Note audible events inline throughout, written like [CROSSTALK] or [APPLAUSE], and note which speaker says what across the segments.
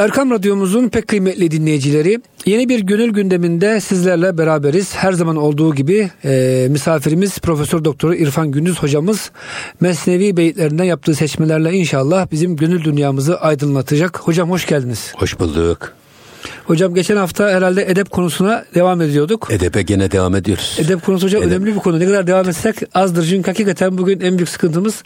Speaker 1: Erkam Radyomuzun pek kıymetli dinleyicileri yeni bir gönül gündeminde sizlerle beraberiz. Her zaman olduğu gibi e, misafirimiz Profesör Doktor İrfan Gündüz hocamız Mesnevi beyitlerinden yaptığı seçmelerle inşallah bizim gönül dünyamızı aydınlatacak. Hocam hoş geldiniz.
Speaker 2: Hoş bulduk.
Speaker 1: Hocam geçen hafta herhalde edep konusuna devam ediyorduk.
Speaker 2: Edepe gene devam ediyoruz.
Speaker 1: Edep konusu hocam edep. önemli bir konu. Ne kadar devam etsek azdır. Çünkü hakikaten bugün en büyük sıkıntımız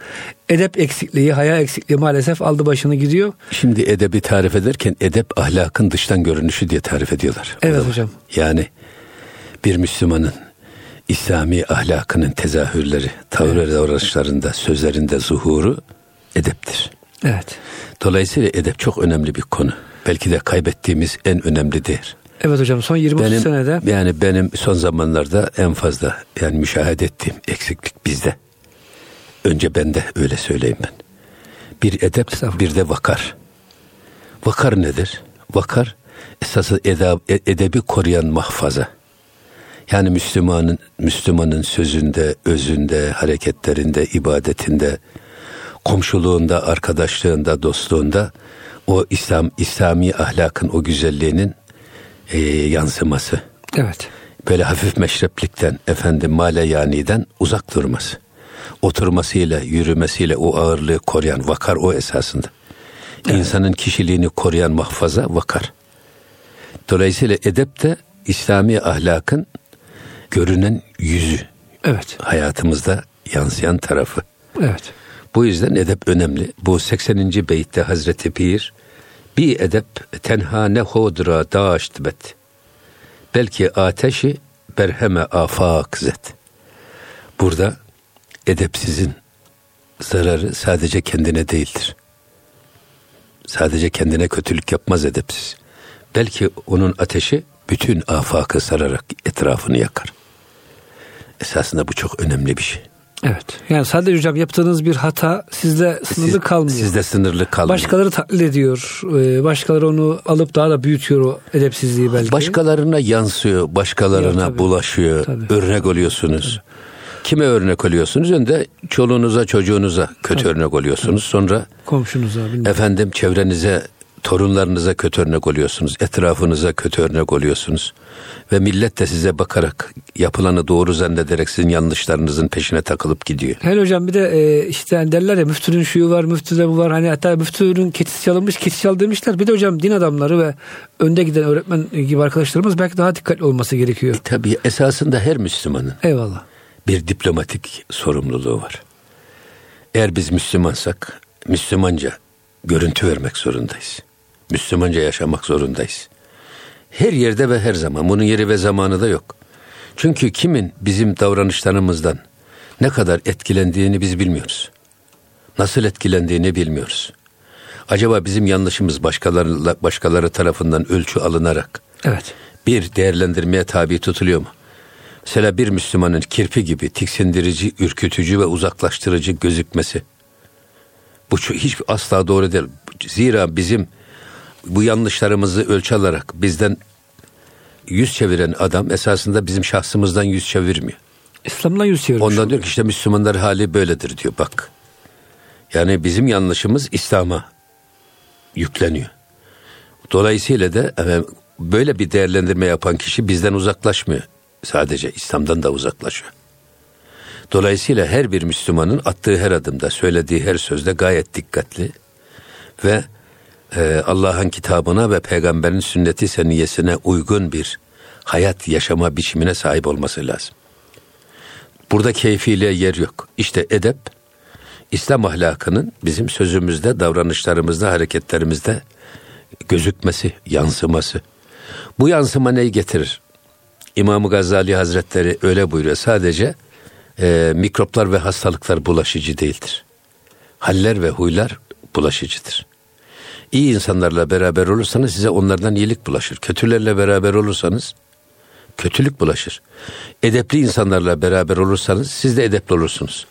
Speaker 1: edep eksikliği, haya eksikliği maalesef aldı başını gidiyor.
Speaker 2: Şimdi edebi tarif ederken edep ahlakın dıştan görünüşü diye tarif ediyorlar.
Speaker 1: Evet hocam.
Speaker 2: Yani bir Müslümanın İslami ahlakının tezahürleri, tavır evet. davranışlarında, sözlerinde zuhuru edeptir.
Speaker 1: Evet.
Speaker 2: Dolayısıyla edep çok önemli bir konu belki de kaybettiğimiz en önemli değer.
Speaker 1: Evet hocam son 20 benim, senede.
Speaker 2: Yani benim son zamanlarda en fazla yani müşahede ettiğim eksiklik bizde. Önce bende öyle söyleyeyim ben. Bir edep bir de vakar. Vakar nedir? Vakar esası edab, e, edebi koruyan mahfaza. Yani Müslümanın Müslümanın sözünde, özünde, hareketlerinde, ibadetinde, komşuluğunda, arkadaşlığında, dostluğunda o İslam İslami ahlakın o güzelliğinin e, yansıması.
Speaker 1: Evet.
Speaker 2: Böyle hafif meşreplikten, efendim male yaniden uzak durması. Oturmasıyla, yürümesiyle o ağırlığı koruyan vakar o esasında. Evet. İnsanın kişiliğini koruyan mahfaza vakar. Dolayısıyla edep de İslami ahlakın görünen yüzü.
Speaker 1: Evet.
Speaker 2: Hayatımızda yansıyan tarafı.
Speaker 1: Evet.
Speaker 2: Bu yüzden edep önemli. Bu 80. beytte Hazreti Pir bir edep tenha ne hodra daşt bet. Belki ateşi berheme afak zet. Burada edepsizin zararı sadece kendine değildir. Sadece kendine kötülük yapmaz edepsiz. Belki onun ateşi bütün afakı sararak etrafını yakar. Esasında bu çok önemli bir şey.
Speaker 1: Evet. Yani sadece hocam yaptığınız bir hata sizde sınırlı Siz, kalmıyor.
Speaker 2: Sizde sınırlı kalmıyor.
Speaker 1: Başkaları taklit ediyor. Ee, başkaları onu alıp daha da büyütüyor o edepsizliği belki.
Speaker 2: Başkalarına yansıyor, başkalarına ya, tabii. bulaşıyor. Tabii. Örnek oluyorsunuz. Tabii. Kime örnek oluyorsunuz? Önce çoluğunuza, çocuğunuza kötü tabii. örnek oluyorsunuz. Sonra
Speaker 1: komşunuza, bilmiyorum.
Speaker 2: efendim çevrenize torunlarınıza kötü örnek oluyorsunuz. Etrafınıza kötü örnek oluyorsunuz. Ve millet de size bakarak yapılanı doğru zannederek sizin yanlışlarınızın peşine takılıp gidiyor.
Speaker 1: Hele hocam bir de e, işte hani derler ya müftünün şuyu var, müftüde bu var. Hani hatta müftünün keçisi çalınmış, keçi çal demişler. Bir de hocam din adamları ve önde giden öğretmen gibi arkadaşlarımız belki daha dikkatli olması gerekiyor. E,
Speaker 2: tabii esasında her Müslümanın
Speaker 1: Eyvallah.
Speaker 2: bir diplomatik sorumluluğu var. Eğer biz Müslümansak Müslümanca görüntü vermek zorundayız. Müslümanca yaşamak zorundayız. Her yerde ve her zaman. Bunun yeri ve zamanı da yok. Çünkü kimin bizim davranışlarımızdan ne kadar etkilendiğini biz bilmiyoruz. Nasıl etkilendiğini bilmiyoruz. Acaba bizim yanlışımız başkaları, başkaları tarafından ölçü alınarak
Speaker 1: evet.
Speaker 2: bir değerlendirmeye tabi tutuluyor mu? Mesela bir Müslümanın kirpi gibi tiksindirici, ürkütücü ve uzaklaştırıcı gözükmesi. Bu hiç asla doğru değil. Zira bizim bu yanlışlarımızı ölçü alarak bizden yüz çeviren adam esasında bizim şahsımızdan yüz çevirmiyor.
Speaker 1: İslam'dan yüz çevirmiş.
Speaker 2: Ondan diyor ki işte Müslümanlar hali böyledir diyor bak. Yani bizim yanlışımız İslam'a yükleniyor. Dolayısıyla da böyle bir değerlendirme yapan kişi bizden uzaklaşmıyor. Sadece İslam'dan da uzaklaşıyor. Dolayısıyla her bir Müslümanın attığı her adımda, söylediği her sözde gayet dikkatli ve e, Allah'ın kitabına ve peygamberin sünneti seniyesine uygun bir hayat yaşama biçimine sahip olması lazım. Burada keyfiyle yer yok. İşte edep, İslam ahlakının bizim sözümüzde, davranışlarımızda, hareketlerimizde gözükmesi, yansıması. Bu yansıma neyi getirir? İmam Gazali Hazretleri öyle buyuruyor. Sadece e, mikroplar ve hastalıklar bulaşıcı değildir. Haller ve huylar bulaşıcıdır. İyi insanlarla beraber olursanız size onlardan iyilik bulaşır. Kötülerle beraber olursanız kötülük bulaşır. Edepli insanlarla beraber olursanız siz de edepli olursunuz.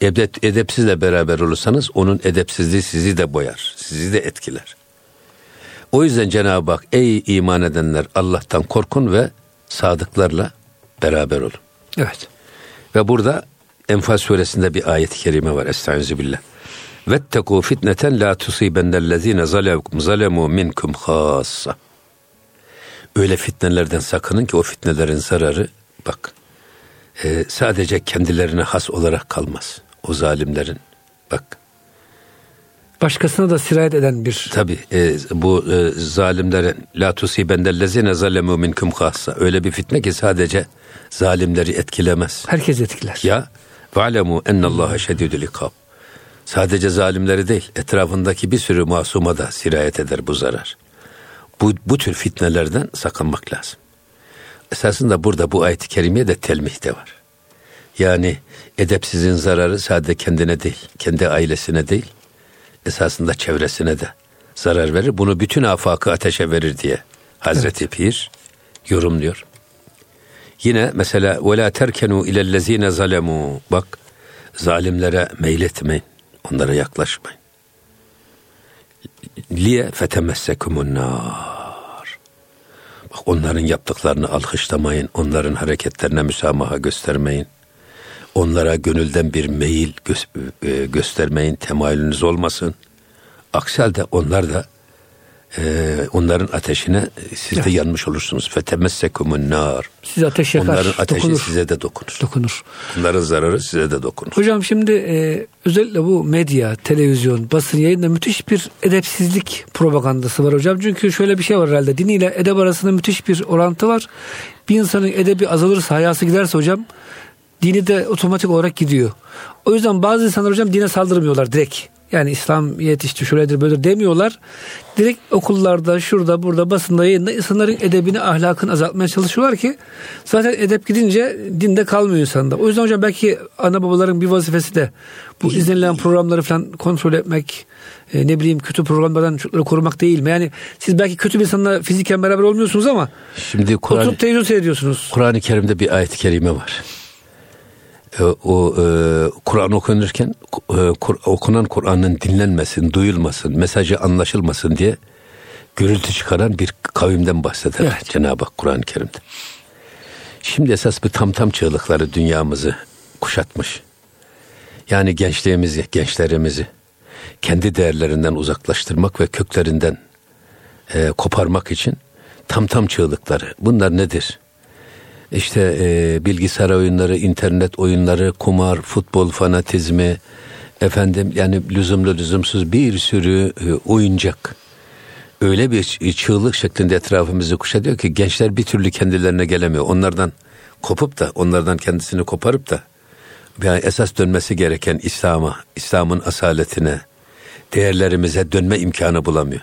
Speaker 2: Edep, edepsizle beraber olursanız onun edepsizliği sizi de boyar, sizi de etkiler. O yüzden Cenab-ı Hak ey iman edenler Allah'tan korkun ve sadıklarla beraber olun.
Speaker 1: Evet.
Speaker 2: Ve burada Enfal suresinde bir ayet-i kerime var. Estaizu billah. Vettekû fitneten la tusibennellezîne zalemu minkum hassa. Öyle fitnelerden sakının ki o fitnelerin zararı bak e, sadece kendilerine has olarak kalmaz. O zalimlerin bak
Speaker 1: başkasına da sirayet eden bir.
Speaker 2: Tabi e, bu e, zalimlerin la tusibendellezine zalemu minkum khassa öyle bir fitne ki sadece zalimleri etkilemez.
Speaker 1: Herkes etkiler.
Speaker 2: Ya ve alemu ennallaha şedidül ikab. Sadece zalimleri değil etrafındaki bir sürü masuma da sirayet eder bu zarar. Bu, bu tür fitnelerden sakınmak lazım. Esasında burada bu ayet-i kerimeye de telmih de var. Yani edepsizin zararı sadece kendine değil, kendi ailesine değil, esasında çevresine de zarar verir. Bunu bütün afakı ateşe verir diye Hazreti evet. Pir yorumluyor. Yine mesela ve la terkenu ilellezine zalemu. Bak zalimlere meyletmeyin. Onlara yaklaşmayın. Liye fetemessekumun nar. Bak onların yaptıklarını alkışlamayın. Onların hareketlerine müsamaha göstermeyin. Onlara gönülden bir meyil gö- e, göstermeyin, temayülünüz olmasın. Aksi halde onlar da e, onların ateşine siz de evet. yanmış olursunuz. Fetemessekumun nar.
Speaker 1: Siz ateş yakar,
Speaker 2: Onların ateşi
Speaker 1: dokunur.
Speaker 2: size de dokunur.
Speaker 1: Dokunur.
Speaker 2: Onların zararı size de dokunur.
Speaker 1: Hocam şimdi e, özellikle bu medya, televizyon, basın yayında müthiş bir edepsizlik propagandası var hocam. Çünkü şöyle bir şey var herhalde. Din ile edep arasında müthiş bir orantı var. Bir insanın edebi azalırsa, hayası giderse hocam dini de otomatik olarak gidiyor. O yüzden bazı insanlar hocam dine saldırmıyorlar direkt. Yani İslam yetişti şöyledir böyle demiyorlar. Direkt okullarda, şurada, burada, basında, yayında insanların edebini, ahlakını azaltmaya çalışıyorlar ki zaten edep gidince dinde kalmıyor insanda. O yüzden hocam belki ana babaların bir vazifesi de bu izlenilen programları falan kontrol etmek, e, ne bileyim kötü programlardan çocukları korumak değil mi? Yani siz belki kötü bir insanla fiziken beraber olmuyorsunuz ama
Speaker 2: Şimdi Kur'an,
Speaker 1: oturup televizyon seyrediyorsunuz.
Speaker 2: Kur'an-ı Kerim'de bir ayet-i kerime var. E, o e, Kur'an okunurken e, okunan Kur'an'ın dinlenmesin, duyulmasın, mesajı anlaşılmasın diye gürültü çıkaran bir kavimden bahseder evet. Cenab-ı Hak Kur'an-ı Kerim'de. Şimdi esas bir tam tam çığlıkları dünyamızı kuşatmış. Yani gençliğimizi, gençlerimizi kendi değerlerinden uzaklaştırmak ve köklerinden e, koparmak için tam tam çığlıkları. Bunlar nedir? İşte e, bilgisayar oyunları, internet oyunları, kumar, futbol fanatizmi, efendim yani lüzumlu lüzumsuz bir sürü e, oyuncak. Öyle bir çığlık şeklinde etrafımızı kuşatıyor ki gençler bir türlü kendilerine gelemiyor. Onlardan kopup da onlardan kendisini koparıp da yani esas dönmesi gereken İslam'a, İslam'ın asaletine, değerlerimize dönme imkanı bulamıyor.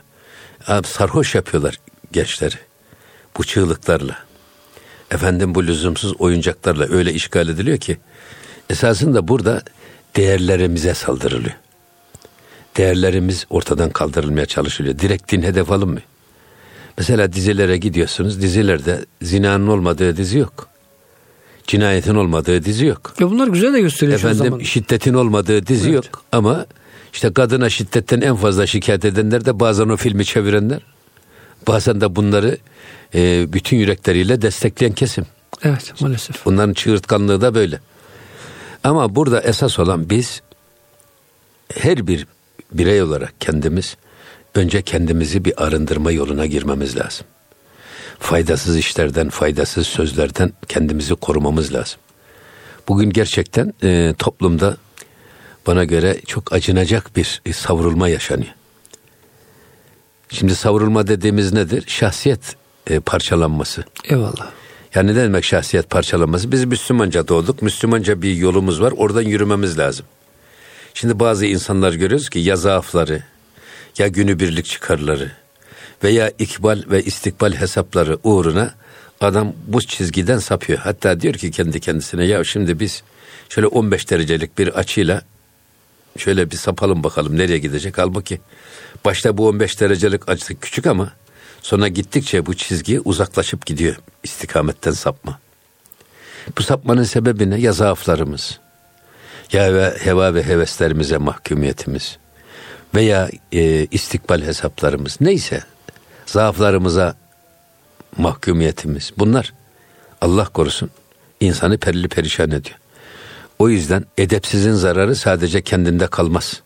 Speaker 2: Abi sarhoş yapıyorlar gençleri bu çığlıklarla efendim bu lüzumsuz oyuncaklarla öyle işgal ediliyor ki esasında burada değerlerimize saldırılıyor. Değerlerimiz ortadan kaldırılmaya çalışılıyor. Direkt din hedef alınmıyor. Mesela dizilere gidiyorsunuz. Dizilerde zinanın olmadığı dizi yok. Cinayetin olmadığı dizi yok.
Speaker 1: Ya bunlar güzel de gösteriyor
Speaker 2: Efendim zaman. şiddetin olmadığı dizi evet. yok. Ama işte kadına şiddetten en fazla şikayet edenler de bazen o filmi çevirenler. Bazen de bunları e, bütün yürekleriyle destekleyen kesim.
Speaker 1: Evet maalesef.
Speaker 2: Bunların çığırtkanlığı da böyle. Ama burada esas olan biz her bir birey olarak kendimiz önce kendimizi bir arındırma yoluna girmemiz lazım. Faydasız işlerden, faydasız sözlerden kendimizi korumamız lazım. Bugün gerçekten e, toplumda bana göre çok acınacak bir savrulma yaşanıyor. Şimdi savrulma dediğimiz nedir? Şahsiyet e, parçalanması.
Speaker 1: Eyvallah.
Speaker 2: Yani ne demek şahsiyet parçalanması? Biz Müslümanca doğduk. Müslümanca bir yolumuz var. Oradan yürümemiz lazım. Şimdi bazı insanlar görüyoruz ki ya zaafları, ya günübirlik çıkarları veya ikbal ve istikbal hesapları uğruna adam bu çizgiden sapıyor. Hatta diyor ki kendi kendisine ya şimdi biz şöyle 15 derecelik bir açıyla şöyle bir sapalım bakalım nereye gidecek. Halbuki başta bu 15 derecelik açı küçük ama Sonra gittikçe bu çizgi uzaklaşıp gidiyor istikametten sapma. Bu sapmanın sebebi ne? Ya zaaflarımız, ya ve heva ve heveslerimize mahkumiyetimiz veya e, istikbal hesaplarımız neyse zaaflarımıza mahkumiyetimiz bunlar Allah korusun insanı perili perişan ediyor. O yüzden edepsizin zararı sadece kendinde kalmaz.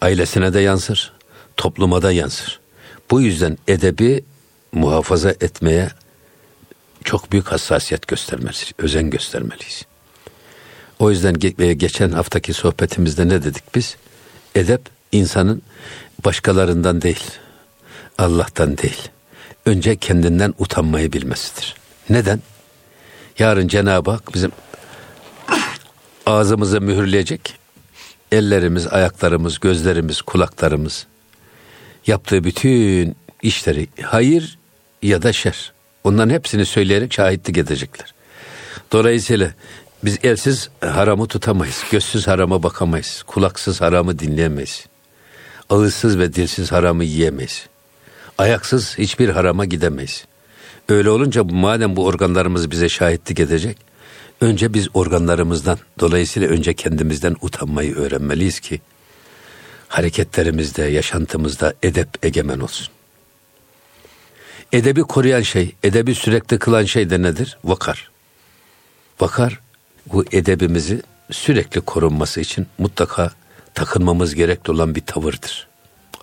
Speaker 2: Ailesine de yansır, topluma da yansır. Bu yüzden edebi muhafaza etmeye çok büyük hassasiyet göstermeliyiz, özen göstermeliyiz. O yüzden geçen haftaki sohbetimizde ne dedik biz? Edep insanın başkalarından değil, Allah'tan değil. Önce kendinden utanmayı bilmesidir. Neden? Yarın Cenab-ı Hak bizim ağzımızı mühürleyecek. Ellerimiz, ayaklarımız, gözlerimiz, kulaklarımız yaptığı bütün işleri hayır ya da şer. Onların hepsini söyleyerek şahitlik edecekler. Dolayısıyla biz elsiz haramı tutamayız. Gözsüz harama bakamayız. Kulaksız haramı dinleyemeyiz. Ağızsız ve dilsiz haramı yiyemeyiz. Ayaksız hiçbir harama gidemeyiz. Öyle olunca madem bu organlarımız bize şahitlik edecek, önce biz organlarımızdan, dolayısıyla önce kendimizden utanmayı öğrenmeliyiz ki hareketlerimizde, yaşantımızda edep egemen olsun. Edebi koruyan şey, edebi sürekli kılan şey de nedir? Vakar. Vakar bu edebimizi sürekli korunması için mutlaka takınmamız gerekli olan bir tavırdır.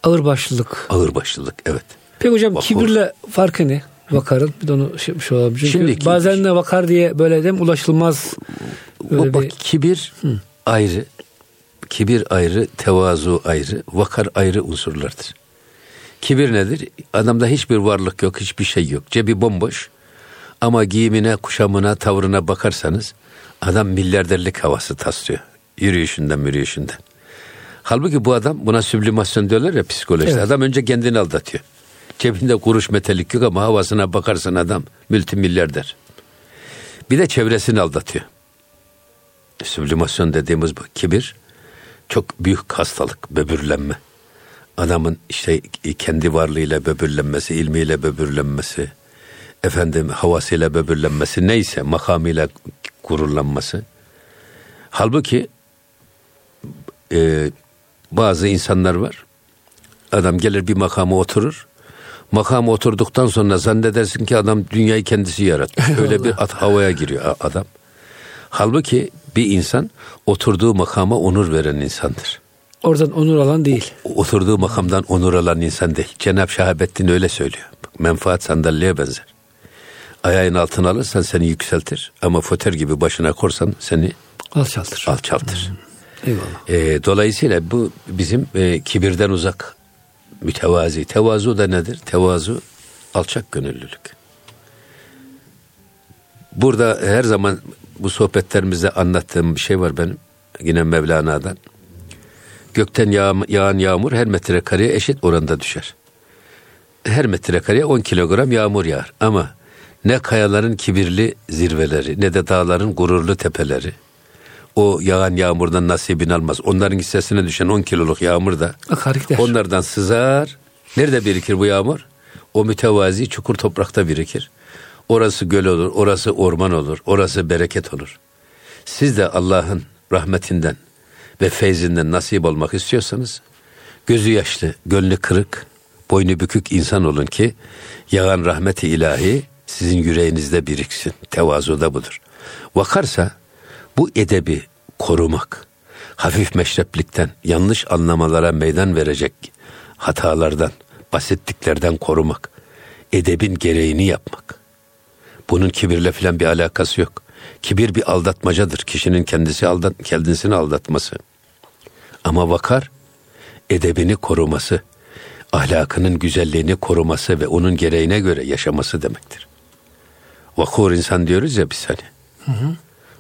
Speaker 1: Ağırbaşlılık.
Speaker 2: Ağırbaşlılık evet.
Speaker 1: Peki hocam Vakor. kibirle farkı ne? Vakarın bir de onu şey yapmış olalım. Çünkü Şimdi, bazen de vakar diye böyle dem ulaşılmaz.
Speaker 2: Böyle o, bir... Kibir Hı. ayrı, kibir ayrı, tevazu ayrı, vakar ayrı unsurlardır. Kibir nedir? Adamda hiçbir varlık yok, hiçbir şey yok. Cebi bomboş. Ama giyimine, kuşamına, tavrına bakarsanız adam milyarderlik havası taslıyor. Yürüyüşünden, yürüyüşünden. Halbuki bu adam buna süblimasyon diyorlar ya psikolojide. Evet. Adam önce kendini aldatıyor. Cebinde kuruş metelik yok ama havasına bakarsın adam multimilyarder. Bir de çevresini aldatıyor. Süblimasyon dediğimiz bu. Kibir çok büyük hastalık, böbürlenme. Adamın işte kendi varlığıyla böbürlenmesi, ilmiyle böbürlenmesi, efendim havasıyla böbürlenmesi neyse makamıyla gururlanması. Halbuki e, bazı insanlar var. Adam gelir bir makama oturur. Makama oturduktan sonra zannedersin ki adam dünyayı kendisi yaratmış. [LAUGHS] Öyle bir at havaya giriyor adam. Halbuki bir insan oturduğu makama onur veren insandır.
Speaker 1: Oradan onur alan değil.
Speaker 2: Oturduğu makamdan onur alan insan değil. Cenab-ı Şahabettin öyle söylüyor. Menfaat sandalyeye benzer. Ayağın altına alırsan seni yükseltir. Ama foter gibi başına korsan seni
Speaker 1: alçaltır.
Speaker 2: Alçaltır. Hmm. Eyvallah. E, dolayısıyla bu bizim e, kibirden uzak mütevazi. Tevazu da nedir? Tevazu alçak gönüllülük. Burada her zaman bu sohbetlerimizde anlattığım bir şey var benim. Yine Mevlana'dan. Gökten yağ, yağan yağmur her metrekareye eşit oranda düşer. Her metrekareye 10 kilogram yağmur yağar. Ama ne kayaların kibirli zirveleri ne de dağların gururlu tepeleri o yağan yağmurdan nasibini almaz. Onların hissesine düşen 10 kiloluk yağmur da onlardan sızar. Nerede birikir bu yağmur? O mütevazi çukur toprakta birikir. Orası göl olur, orası orman olur, orası bereket olur. Siz de Allah'ın rahmetinden ve feyzinden nasip olmak istiyorsanız gözü yaşlı, gönlü kırık, boynu bükük insan olun ki yağan rahmeti ilahi sizin yüreğinizde biriksin. Tevazu da budur. Vakarsa bu edebi korumak, hafif meşreplikten, yanlış anlamalara meydan verecek hatalardan, basitliklerden korumak, edebin gereğini yapmak. Bunun kibirle filan bir alakası yok. Kibir bir aldatmacadır. Kişinin kendisi aldat, kendisini aldatması. Ama vakar, edebini koruması, ahlakının güzelliğini koruması ve onun gereğine göre yaşaması demektir. Vakur insan diyoruz ya biz hani. Hı hı.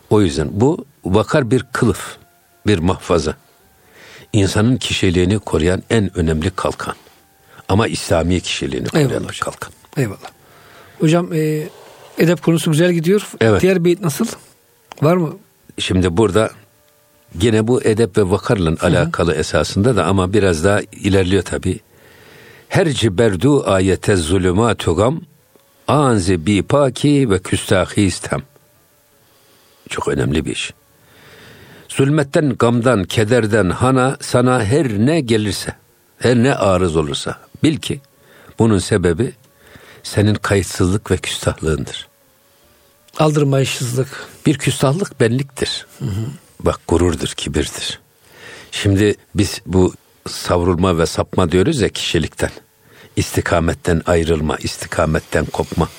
Speaker 2: O yüzden bu vakar bir kılıf, bir mahfaza. İnsanın kişiliğini koruyan en önemli kalkan. Ama İslami kişiliğini koruyan Eyvallah kalkan.
Speaker 1: Eyvallah. Hocam e, edep konusu güzel gidiyor. Evet. Diğer beyit nasıl? Var mı?
Speaker 2: Şimdi burada gene bu edep ve vakarla Hı-hı. alakalı esasında da ama biraz daha ilerliyor tabi. Her ciberdu ayete zulümatü gam anzi bi paki ve küstahi istem. Çok önemli bir iş. Zulmetten, gamdan, kederden, hana, sana her ne gelirse, her ne arız olursa bil ki bunun sebebi senin kayıtsızlık ve küstahlığındır.
Speaker 1: Aldırmayışsızlık.
Speaker 2: Bir küstahlık benliktir. Hı hı. Bak gururdur, kibirdir. Şimdi biz bu savrulma ve sapma diyoruz ya kişilikten. İstikametten ayrılma, istikametten kopma.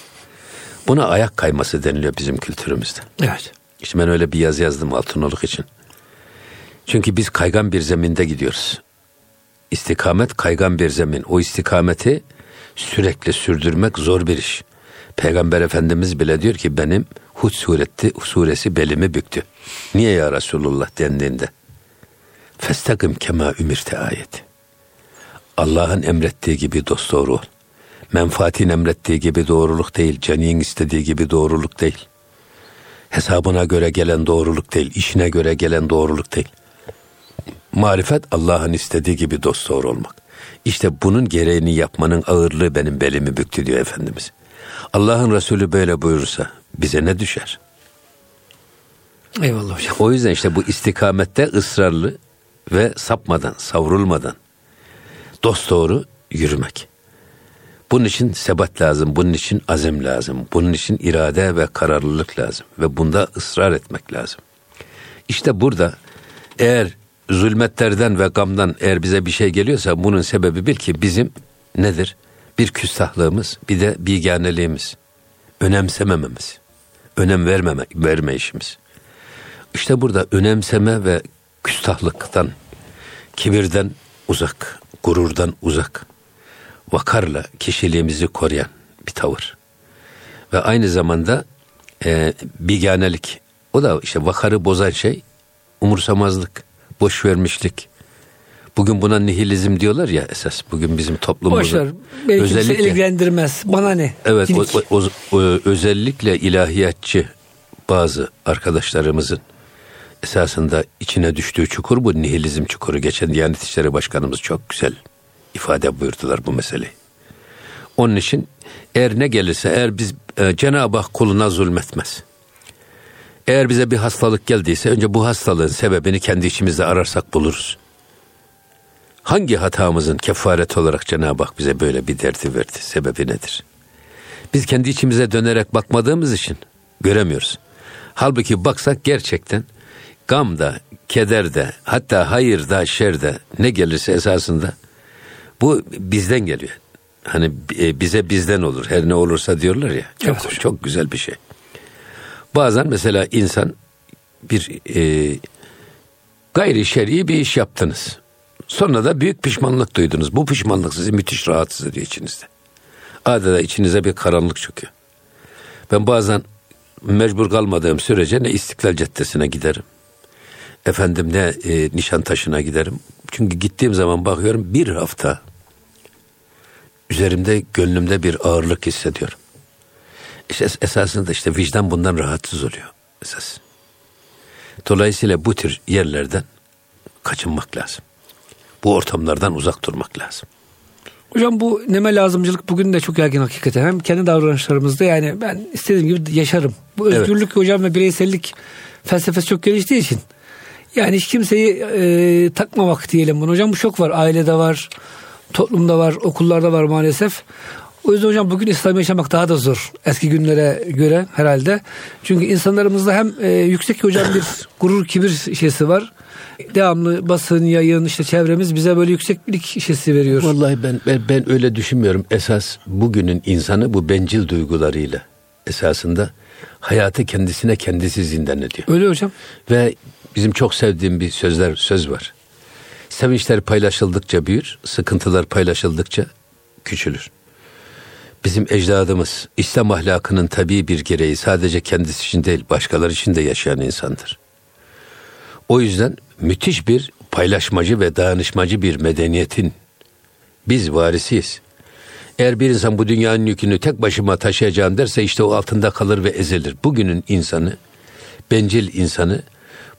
Speaker 2: Buna ayak kayması deniliyor bizim kültürümüzde.
Speaker 1: Evet.
Speaker 2: İşte ben öyle bir yaz yazdım Altınoluk için. Çünkü biz kaygan bir zeminde gidiyoruz. İstikamet kaygan bir zemin. O istikameti sürekli sürdürmek zor bir iş. Peygamber Efendimiz bile diyor ki benim Hud sureti, suresi belimi büktü. Niye ya Resulullah dendiğinde? Festakim kema ümirte ayeti. Allah'ın emrettiği gibi dosdoğru ol. Menfaatin emrettiği gibi doğruluk değil, canın istediği gibi doğruluk değil. Hesabına göre gelen doğruluk değil, işine göre gelen doğruluk değil. Marifet Allah'ın istediği gibi dosdoğru olmak. İşte bunun gereğini yapmanın ağırlığı benim belimi büktü diyor Efendimiz. Allah'ın Resulü böyle buyurursa bize ne düşer?
Speaker 1: Eyvallah hocam.
Speaker 2: O yüzden işte bu istikamette ısrarlı ve sapmadan, savrulmadan dost doğru yürümek. Bunun için sebat lazım, bunun için azim lazım, bunun için irade ve kararlılık lazım ve bunda ısrar etmek lazım. İşte burada eğer zulmetlerden ve gamdan eğer bize bir şey geliyorsa bunun sebebi bil ki bizim nedir? Bir küstahlığımız, bir de bilganeliğimiz, önemsemememiz, önem vermeme, verme işimiz. İşte burada önemseme ve küstahlıktan, kibirden uzak, gururdan uzak, vakarla kişiliğimizi koruyan bir tavır. Ve aynı zamanda e, biganelik. O da işte vakarı bozan şey umursamazlık, boş vermişlik. Bugün buna nihilizm diyorlar ya esas. Bugün bizim toplumumuzda.
Speaker 1: Boşver. Belki özellikle, ilgilendirmez. Bana ne?
Speaker 2: Evet o, o, o, özellikle ilahiyatçı bazı arkadaşlarımızın esasında içine düştüğü çukur bu nihilizm çukuru. Geçen Diyanet İşleri Başkanımız çok güzel ifade buyurdular bu meseleyi. Onun için eğer ne gelirse eğer biz e, Cenab-ı Hak kuluna zulmetmez. Eğer bize bir hastalık geldiyse önce bu hastalığın sebebini kendi içimizde ararsak buluruz. Hangi hatamızın kefaret olarak Cenab-ı Hak bize böyle bir derdi verdi? Sebebi nedir? Biz kendi içimize dönerek bakmadığımız için göremiyoruz. Halbuki baksak gerçekten gamda, kederde, hatta hayırda, şerde ne gelirse esasında bu bizden geliyor. Hani e, bize bizden olur. Her ne olursa diyorlar ya. Çok, evet. çok güzel bir şey. Bazen mesela insan bir e, gayri şer'i bir iş yaptınız. Sonra da büyük pişmanlık duydunuz. Bu pişmanlık sizi müthiş rahatsız ediyor içinizde. Adeta içinize bir karanlık çöküyor. Ben bazen mecbur kalmadığım sürece ne İstiklal Caddesi'ne giderim. Efendim ne e, Nişantaşı'na giderim. Çünkü gittiğim zaman bakıyorum bir hafta üzerimde gönlümde bir ağırlık hissediyorum. İşte esasında işte vicdan bundan rahatsız oluyor esas. Dolayısıyla bu tür yerlerden kaçınmak lazım. Bu ortamlardan uzak durmak lazım.
Speaker 1: Hocam bu neme lazımcılık bugün de çok yaygın hakikaten. Hem kendi davranışlarımızda yani ben istediğim gibi yaşarım. Bu özgürlük evet. hocam ve bireysellik felsefesi çok geliştiği için. Yani hiç kimseyi e, takmamak diyelim bunu. Hocam bu çok var. Ailede var, toplumda var, okullarda var maalesef. O yüzden hocam bugün İslam yaşamak daha da zor eski günlere göre herhalde. Çünkü insanlarımızda hem e, yüksek hocam bir [LAUGHS] gurur kibir şeysi var. Devamlı basın, yayın, işte çevremiz bize böyle yükseklik şeysi veriyor.
Speaker 2: Vallahi ben, ben ben öyle düşünmüyorum. Esas bugünün insanı bu bencil duygularıyla esasında hayatı kendisine kendisi zindan ediyor.
Speaker 1: Öyle hocam.
Speaker 2: Ve bizim çok sevdiğim bir sözler söz var. Sevinçler paylaşıldıkça büyür, sıkıntılar paylaşıldıkça küçülür. Bizim ecdadımız İslam ahlakının tabii bir gereği sadece kendisi için değil başkaları için de yaşayan insandır. O yüzden müthiş bir paylaşmacı ve dayanışmacı bir medeniyetin biz varisiyiz. Eğer bir insan bu dünyanın yükünü tek başıma taşıyacağım derse işte o altında kalır ve ezilir. Bugünün insanı, bencil insanı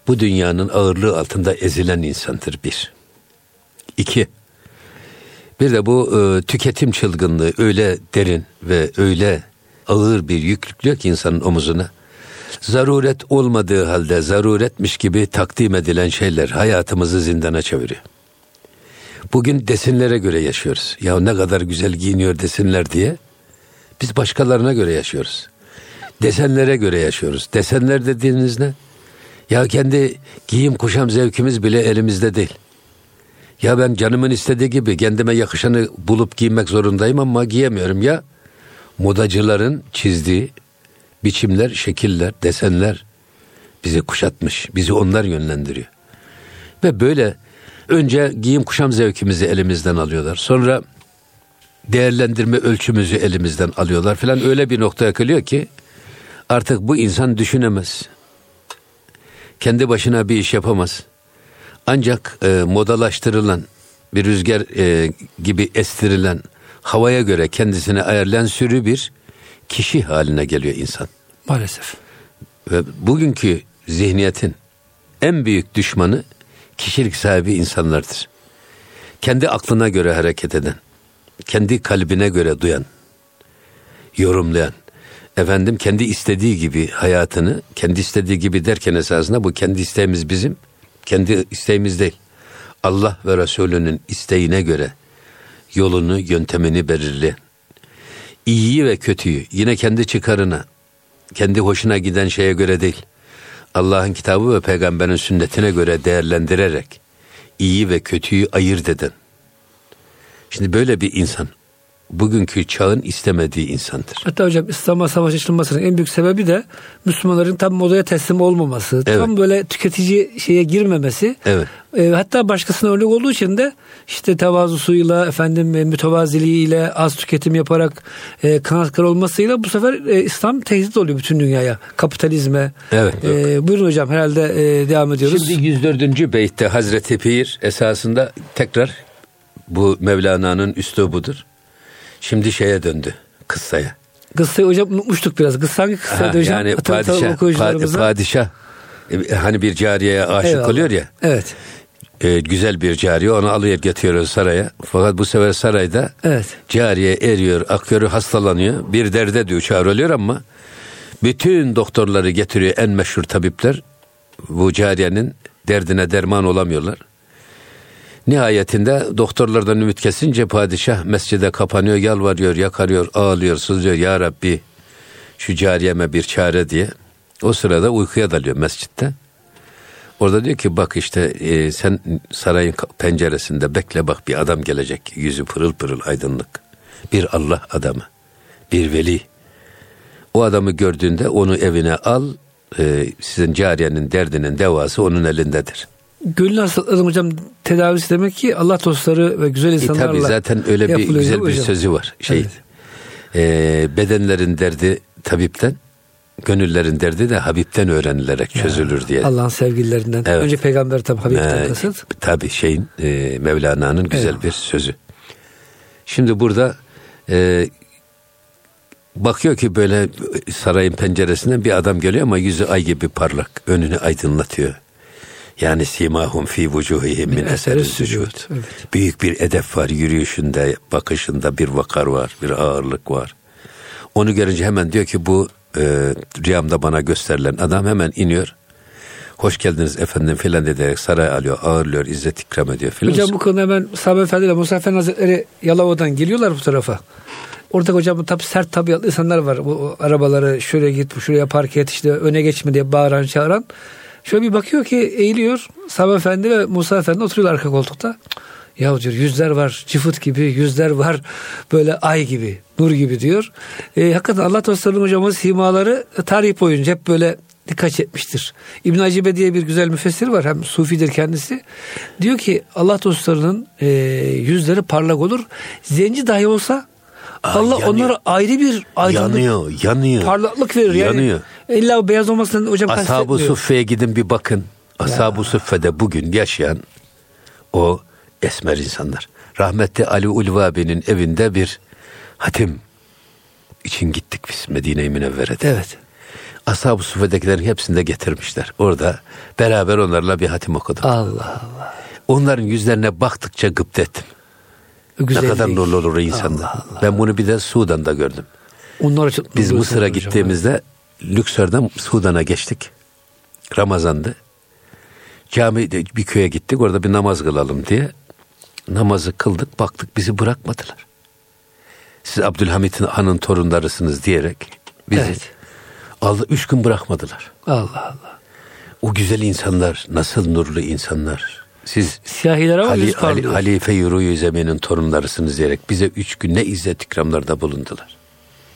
Speaker 2: bu dünyanın ağırlığı altında ezilen insandır bir. İki, bir de bu e, tüketim çılgınlığı öyle derin ve öyle ağır bir yük yüklüyor ki insanın omuzuna. Zaruret olmadığı halde zaruretmiş gibi takdim edilen şeyler hayatımızı zindana çeviriyor. Bugün desinlere göre yaşıyoruz. Ya ne kadar güzel giyiniyor desinler diye. Biz başkalarına göre yaşıyoruz. Desenlere göre yaşıyoruz. Desenler dediğiniz ne? Ya kendi giyim kuşam zevkimiz bile elimizde değil. Ya ben canımın istediği gibi kendime yakışanı bulup giymek zorundayım ama giyemiyorum ya. Modacıların çizdiği biçimler, şekiller, desenler bizi kuşatmış. Bizi onlar yönlendiriyor. Ve böyle önce giyim kuşam zevkimizi elimizden alıyorlar. Sonra değerlendirme ölçümüzü elimizden alıyorlar falan öyle bir noktaya geliyor ki artık bu insan düşünemez. Kendi başına bir iş yapamaz. Ancak e, modalaştırılan bir rüzgar e, gibi estirilen havaya göre kendisine ayarlayan sürü bir kişi haline geliyor insan.
Speaker 1: Maalesef.
Speaker 2: Ve bugünkü zihniyetin en büyük düşmanı kişilik sahibi insanlardır. Kendi aklına göre hareket eden, kendi kalbine göre duyan, yorumlayan, efendim kendi istediği gibi hayatını, kendi istediği gibi derken esasında bu kendi isteğimiz bizim, kendi isteğimiz değil. Allah ve Resulünün isteğine göre yolunu, yöntemini belirleyen, iyiyi ve kötüyü yine kendi çıkarına, kendi hoşuna giden şeye göre değil, Allah'ın kitabı ve peygamberin sünnetine göre değerlendirerek iyi ve kötüyü ayırt eden. Şimdi böyle bir insan bugünkü çağın istemediği insandır.
Speaker 1: Hatta hocam İslam'a savaş açılmasının en büyük sebebi de Müslümanların tam modaya teslim olmaması,
Speaker 2: Evet.
Speaker 1: tam böyle tüketici şeye girmemesi.
Speaker 2: Evet.
Speaker 1: E, hatta başkasına örnek olduğu için de işte tevazusuyla, efendim e, mütevaziliğiyle, az tüketim yaparak e, kanaatkar olmasıyla bu sefer e, İslam tehdit oluyor bütün dünyaya. Kapitalizme.
Speaker 2: Evet.
Speaker 1: E, buyurun hocam herhalde e, devam ediyoruz.
Speaker 2: Şimdi 104. beytte Hazreti Pir esasında tekrar bu Mevlana'nın üslubudur. Şimdi şeye döndü kıssaya.
Speaker 1: Kıssayı hocam unutmuştuk biraz. Kıssa hangi kıssaydı
Speaker 2: Ha,
Speaker 1: hocam?
Speaker 2: yani padişah, pa-
Speaker 1: okuyucularımıza.
Speaker 2: padişah e, hani bir cariyeye aşık
Speaker 1: Eyvallah.
Speaker 2: oluyor ya.
Speaker 1: Evet.
Speaker 2: e, güzel bir cariye onu alıyor getiriyor saraya. Fakat bu sefer sarayda
Speaker 1: Evet.
Speaker 2: cariye eriyor, akıyor, hastalanıyor. Bir derde düşer oluyor ama bütün doktorları getiriyor en meşhur tabipler. Bu cariyenin derdine derman olamıyorlar. Nihayetinde doktorlardan ümit kesince padişah mescide kapanıyor, yalvarıyor, yakarıyor, ağlıyor, sızlıyor. Ya Rabbi şu cariyeme bir çare diye. O sırada uykuya dalıyor mescitte. Orada diyor ki bak işte e, sen sarayın penceresinde bekle bak bir adam gelecek. Yüzü pırıl pırıl aydınlık. Bir Allah adamı. Bir veli. O adamı gördüğünde onu evine al. e, sizin cariyenin derdinin devası onun elindedir.
Speaker 1: Gönül hastalıkların hocam tedavisi demek ki Allah dostları ve güzel
Speaker 2: E
Speaker 1: insanlarla
Speaker 2: tabi zaten öyle bir güzel bir
Speaker 1: hocam?
Speaker 2: sözü var. Şey,
Speaker 1: Evet.
Speaker 2: e, bedenlerin derdi tabipten, gönüllerin derdi de Habib'ten öğrenilerek çözülür diye.
Speaker 1: Allah'ın sevgililerinden.
Speaker 2: Evet.
Speaker 1: Önce peygamber tabi Habib'ten
Speaker 2: Ee,
Speaker 1: kasıt.
Speaker 2: Tabii şeyin e, Mevlana'nın güzel
Speaker 1: Eyvallah.
Speaker 2: bir sözü. Şimdi burada e, bakıyor ki böyle sarayın penceresinden bir adam geliyor ama yüzü ay gibi parlak. Önünü aydınlatıyor. Yani simahum fi vucuhihim min eseri sucud.
Speaker 1: evet.
Speaker 2: Büyük bir edep var yürüyüşünde, bakışında bir vakar var, bir ağırlık var. Onu görünce hemen diyor ki bu e, rüyamda bana gösterilen adam hemen iniyor. Hoş geldiniz efendim filan ederek saraya alıyor, ağırlıyor, izzet ikram ediyor filan.
Speaker 1: Hocam bu konuda hemen Sahabe Efendi ile Musa Efendi Hazretleri Yalova'dan geliyorlar bu tarafa. Orada hocam tabi sert tabiatlı insanlar var. Bu, arabaları şuraya git, şuraya park et, işte öne geçme diye bağıran çağıran. Şöyle bir bakıyor ki eğiliyor. Sahabe Efendi ve Musa Efendi oturuyorlar arka koltukta. Ya diyor yüzler var çıfıt gibi yüzler var böyle ay gibi nur gibi diyor. E, hakikaten Allah dostlarının hocamın simaları tarih boyunca hep böyle dikkat çekmiştir. İbn Acibe diye bir güzel müfessir var hem sufidir kendisi. Diyor ki Allah dostlarının e, yüzleri parlak olur. Zenci dahi olsa Allah
Speaker 2: yanıyor.
Speaker 1: onlara ayrı bir aydınlık
Speaker 2: yanıyor, yanıyor.
Speaker 1: parlaklık verir. Yani
Speaker 2: Yanıyor.
Speaker 1: İlla o beyaz olmasından hocam
Speaker 2: Ashab-ı. Suffe'ye gidin bir bakın. Ashab-ı Suffe'de bugün yaşayan o esmer insanlar. Rahmetli Ali Ulvabi'nin evinde bir hatim için gittik biz Medine-i Münevvere'de.
Speaker 1: Evet.
Speaker 2: Ashab-ı Suffe'dekilerin hepsini de getirmişler. Orada beraber onlarla bir hatim okuduk.
Speaker 1: Allah Allah.
Speaker 2: Onların yüzlerine baktıkça gıpta ettim. Ne
Speaker 1: Güzellik.
Speaker 2: kadar nurlu olur insanlar. Ben bunu bir de Sudan'da gördüm.
Speaker 1: Onlar çok
Speaker 2: Biz Mısır'a
Speaker 1: insanlar hocam.
Speaker 2: gittiğimizde Lüksör'den Sudan'a geçtik. Ramazan'dı. Camide bir köye gittik. Orada bir namaz kılalım diye. Namazı kıldık. Baktık bizi bırakmadılar. Siz Abdülhamit Han'ın torunlarısınız diyerek bizi
Speaker 1: Evet.
Speaker 2: aldı. Üç gün bırakmadılar.
Speaker 1: Allah Allah.
Speaker 2: O güzel insanlar, nasıl nurlu insanlar. Siz
Speaker 1: Siyahiler ama
Speaker 2: Ali,
Speaker 1: yüz
Speaker 2: Ali,
Speaker 1: parlıyor.
Speaker 2: Halife Yuru Zemin'in torunlarısınız diyerek bize üç gün ne izzet ikramlarda bulundular.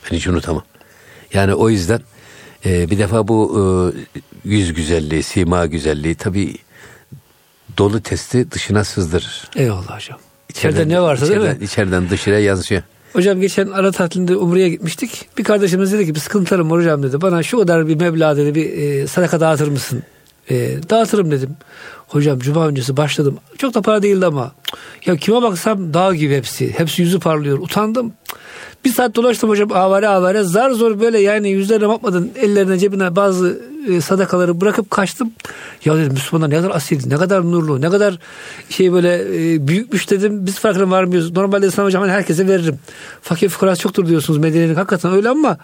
Speaker 2: Ben hiç unutamam. Yani o yüzden e, bir defa bu e, yüz güzelliği, sima güzelliği tabii dolu testi dışına sızdırır.
Speaker 1: Eyvallah hocam. İçeride ne varsa değil mi?
Speaker 2: içeriden, içeriden dışarıya yansıyor.
Speaker 1: Hocam geçen ara tatilinde Umre'ye gitmiştik. Bir kardeşimiz dedi ki bir sıkıntılarım var hocam dedi. Bana şu kadar bir meblağ dedi bir e, sadaka dağıtır mısın? E, dağıtırım dedim. Hocam cuma öncesi başladım. Çok da para değildi ama. Ya kime baksam dağ gibi hepsi. Hepsi yüzü parlıyor. Utandım. Bir saat dolaştım hocam avare avare. Zar zor böyle yani yüzlerine bakmadan ellerine cebine bazı e, sadakaları bırakıp kaçtım. Ya dedim Müslümanlar ne kadar asil, ne kadar nurlu, ne kadar şey böyle e, büyükmüş dedim. Biz farkına varmıyoruz. Normalde İslam hocam hani herkese veririm. Fakir fukarası çoktur diyorsunuz Medine'nin. Hakikaten öyle ama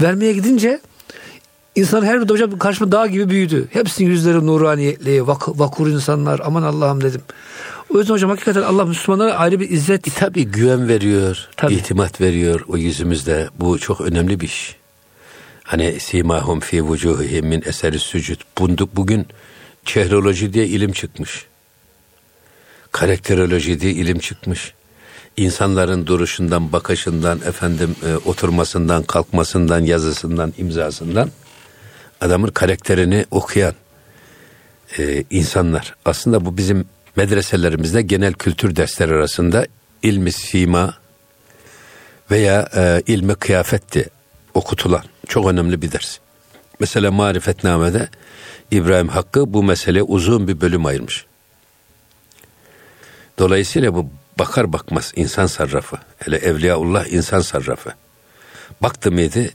Speaker 1: vermeye gidince İnsan her bir hocam karşıma dağ gibi büyüdü. Hepsinin yüzleri nuraniyetli, vak, vakur insanlar. Aman Allah'ım dedim. O yüzden hocam hakikaten Allah Müslümanlara ayrı bir izzet.
Speaker 2: E, tabii güven veriyor,
Speaker 1: Tabii.
Speaker 2: itimat veriyor o yüzümüzde. Bu çok önemli bir iş. Hani simahum fi vucuhihim min eseri sücud. Bugün çehroloji diye ilim çıkmış. Karakteroloji diye ilim çıkmış. İnsanların duruşundan, bakışından, efendim e, oturmasından, kalkmasından, yazısından, imzasından adamın karakterini okuyan e, insanlar. Aslında bu bizim medreselerimizde genel kültür dersleri arasında ilmi sima veya e, ilmi kıyafetti okutulan çok önemli bir ders. Mesela marifetnamede İbrahim Hakkı bu meseleye uzun bir bölüm ayırmış. Dolayısıyla bu bakar bakmaz insan sarrafı. Hele Evliyaullah insan sarrafı. Baktı mıydı